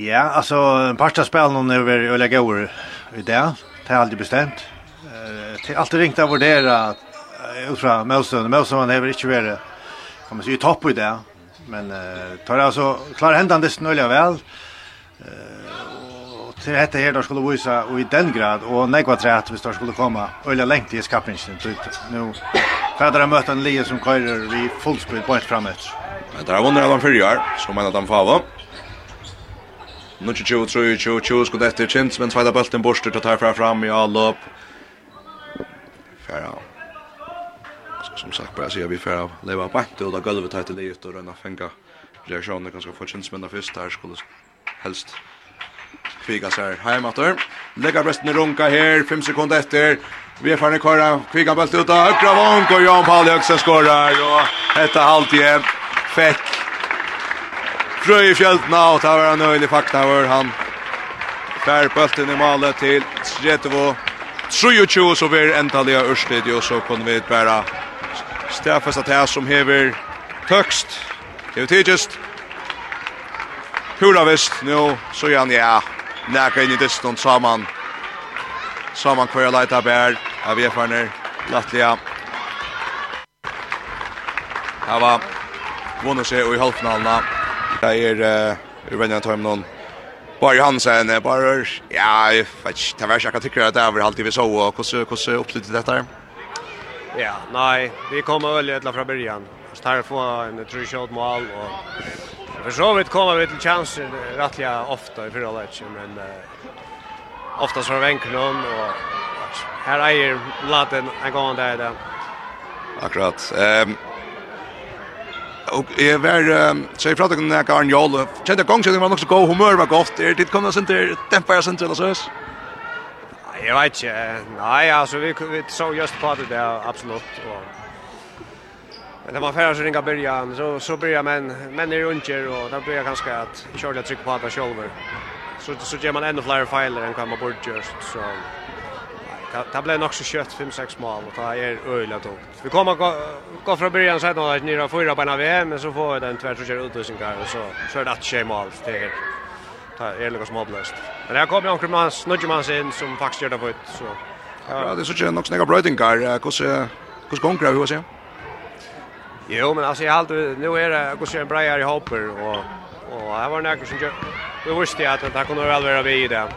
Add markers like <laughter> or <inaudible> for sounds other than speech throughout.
Ja, alltså en pasta spel någon över öliga gåvor i det. Det är aldrig bestämt. Eh till alltid ringt att värdera utra Melson, Melson han är inte värre. Kommer sig i topp i det. Men eh tar alltså klar händan det snöliga väl. Eh och till detta här då skulle visa och i den grad och några trätt vi står skulle komma öliga längt i skapningen Nu färdar möta en lie som kör vi fullspel på ett framåt. Men där vann han gör. som man att han får Nu tjo tjo tjo tjo tjo skulle efter chins men tvåda bulten borstur til tar fram fram i all upp. Färra. Som sagt bara så jag vi färra leva på att och då golvet tar till det ut och rena fänga. Jag sjön det ganska fortsätts men först där skulle helst kviga sig hem åter. Lägga brösten i runka här 5 sekunder efter. Vi är färre kvar kviga bult ut och högra vånk och Jan Paul Högsen skorar och ett halvt jämnt. Fett krøy i fjeltene, og det var en øyelig fakta hvor han fær bølten i malet til 30 23 så blir endalig av Ørstid, og så kunne vi bare stafest at det som hever tøkst, det er tidligst, Pura vist, nu så gjerne, ja, nækka inn i distan saman, saman hver leita bær, av Jefarner, Latlia. var vunnet seg i halvfinalna. Det är uh, vet inte om någon Bara Hansen, bara ja, jeg vet ikke, det var jag tycker att det är alltid vi så och hur hur dette detta. Ja, nej, vi kommer väl ända från början. Först här få en true shot mål och för så vidt kommer vi till chanser rättliga ofta i förra matchen men uh, oftast från någon och här är laten en gång där där. Akkurat. Ehm um, Och är var så jag pratar med Karl Jol. Kände gång så det var nog så god humör var gott. Det kommer sen till tempera sen till så. Jag vet inte. Nej, alltså vi vi så just på det där absolut och Men när man färdas så ringa början så så börjar män, men är runder och där börjar ganska att köra tryck på att själva. Så så ger man ännu fler filer än kan man borde just så Det blev nog så kött 5-6 mål och det är öjla tungt. Vi kommer gå, gå från början så att några nere fyra på VM men så får vi den tvärs och kör utvisningar och så kör det att tjej mål till er. Det är lika som. Men här kommer omkring man snudger man sig in som faktiskt gör det för så. Ja, det är så tjej nog snäga bröjtingar. Hur ska hon kräva hur jag Jo, men alltså jag har alltid, nu är det, jag ser en brejare i hopper och, och här var det några som gör, vi visste att det här kunde väl vara vi i det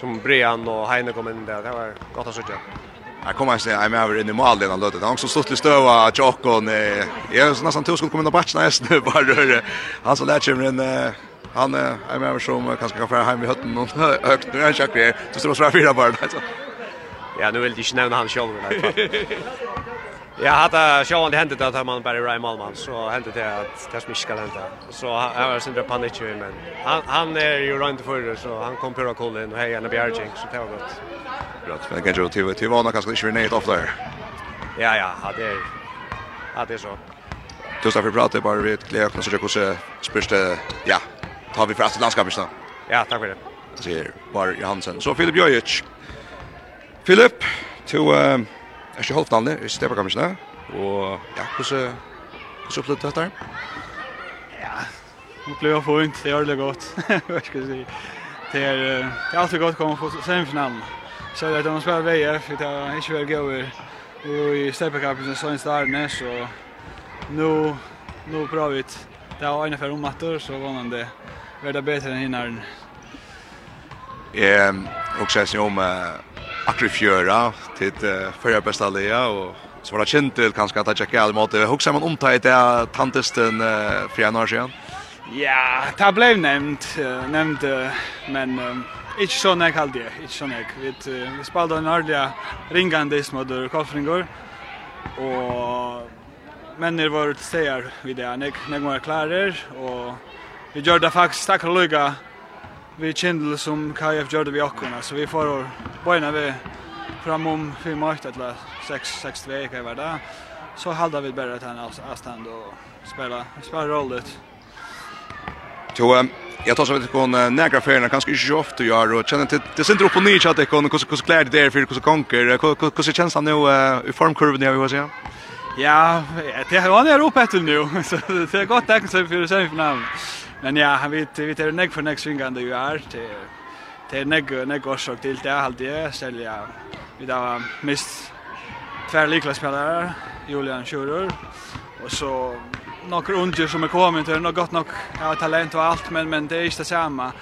som Brian och Heine kom in där. Det var gott att se. Jag kommer att säga, jag är in i mål den här lötet. Han också stått i stöva att Jokon, jag är nästan två skulle komma in och batchen näst nu bara rör. Han som lär sig <laughs> en <laughs> han är med över som kanske kan föra hem i hötten och högt nu är han tjackare. Så står det fyra bara. Ja, nu vill jag inte nämna han själv i alla <laughs> fall. Jag hade sjön det hände att man bara Ryan Malman så hände det att det som inte ska hända. Så jag var sin panik ju men han han är ju runt för det så han kom på kollen och hejade Bjerging så det var gott. Bra. Men kanske till till vana kanske inte nät off där. Ja ja, hade det. Hade så. Tusen för pratet bara vid Kleak och så jag kunde spyrste ja, tar vi fast landskapet så. Ja, tack för det. Så här var Johansson. Så Filip Jojic. Filip, to ehm er ikke holdt navnet i Stebergamisjene, og ja, hvordan, hvordan opplevde du dette? her? Ja, det opplevde fint, det gjør det godt, <laughs> hva skal jeg si. Det er, det er alltid godt å komme på semifinalen. Så det er at man spiller VF, det er ikke veldig gøy i Stebergamisjene, så en starne, så nå, nå prøver vi det er en ene om matter, så vannet det være bedre enn hinnaren. Jeg, også jeg sier om, akkur i fjöra til fyrra bästa lea og så var det kjent til kanskje at jeg tjekket alle måte. Hugsa man omta i det tantesten uh, for januar siden? Ja, det ble nevnt, uh, nevnt uh, men um, ikke så nek kallte det, ikke sånn jeg. Vi, uh, vi spalte en ordentlig ringende smådder kolfringer, og mennir var til steder vid det. nek var klarer, og vi gjør det faktisk takk og lykke vi kände som KF gjorde vi också så vi får börja vi fram om fem år eller sex sex veckor var där så hade vi bara ett annat avstånd och spela spela rollet. Jo, jag tar så vet kon nägra färna kanske inte så ofta gör och känner till det synd upp på nytt att det kon hur kus klär där för kus konker hur känns han nu i formkurvan jag vill säga. Ja, det har han är uppe till nu <laughs> så det är gott tack så för semifinalen. Men ja, han vet vi tar nägg för nästa svingande ju är till till nägg näck orsak till det allt det sälja. Vi där mist två liklasspelare, Julian Schurer och så några unger som är kommit och något gott nog ja, talent och allt men men det är inte samma.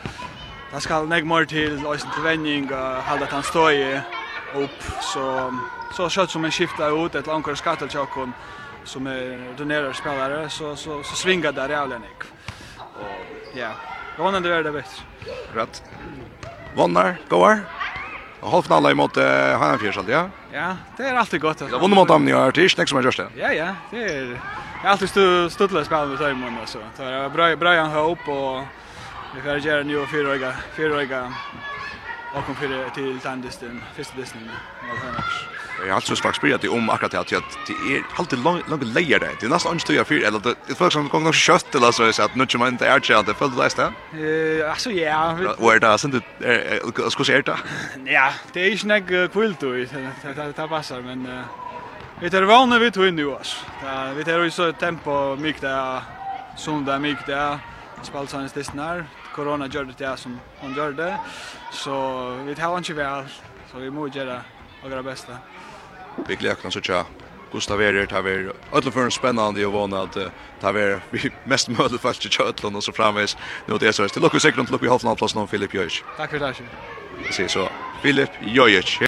Det ska nägg mer till och till vänning och hålla att han står i upp så så kött som en skifta ut ett långt skattelchakon som är donerar spelare så så så svingar där jävla nick. Och ja, jag vann det där bäst. Rätt. Vannar, goar. Och Halvfinalen mot uh, eh Hanfjärsald, ja. Ja, det är alltid gott. Jag vann mot Amni och Artis nästa match just det. Ja, ja, det är jag har alltid stod stodla spel med Simon så. Det är bra bra han upp och vi får göra nu och fyra öga, fyra öga. Och kom fyra till tandisten, första distinen. Ja, det är Jag har alltså faktiskt spelat det om akkurat att det är alltid långa lejer där. Det är nästan inte jag för eller det folk som kommer nog kött eller så så att nu kommer inte är jag det föll det där. Eh alltså ja. Where det sen det ska se det. Ja, det är ju snägg kul då. Det det passar men vi tar vana vid tog nu oss. Vi tar ju så tempo mycket där söndag mycket där spalsans det snar. Corona gör det som hon gjorde. Så vi tar inte väl så vi måste göra våra bästa vi gleder oss ikke Gustav Erier tar vi ödlor för en spännande och vana att tar vi vi mest möjligt fast i Kötlund och så framvis nu det är så här till lucka sekund lucka i halvna plats någon Filip Jöjc. Tack för det. Se så Filip Jöjc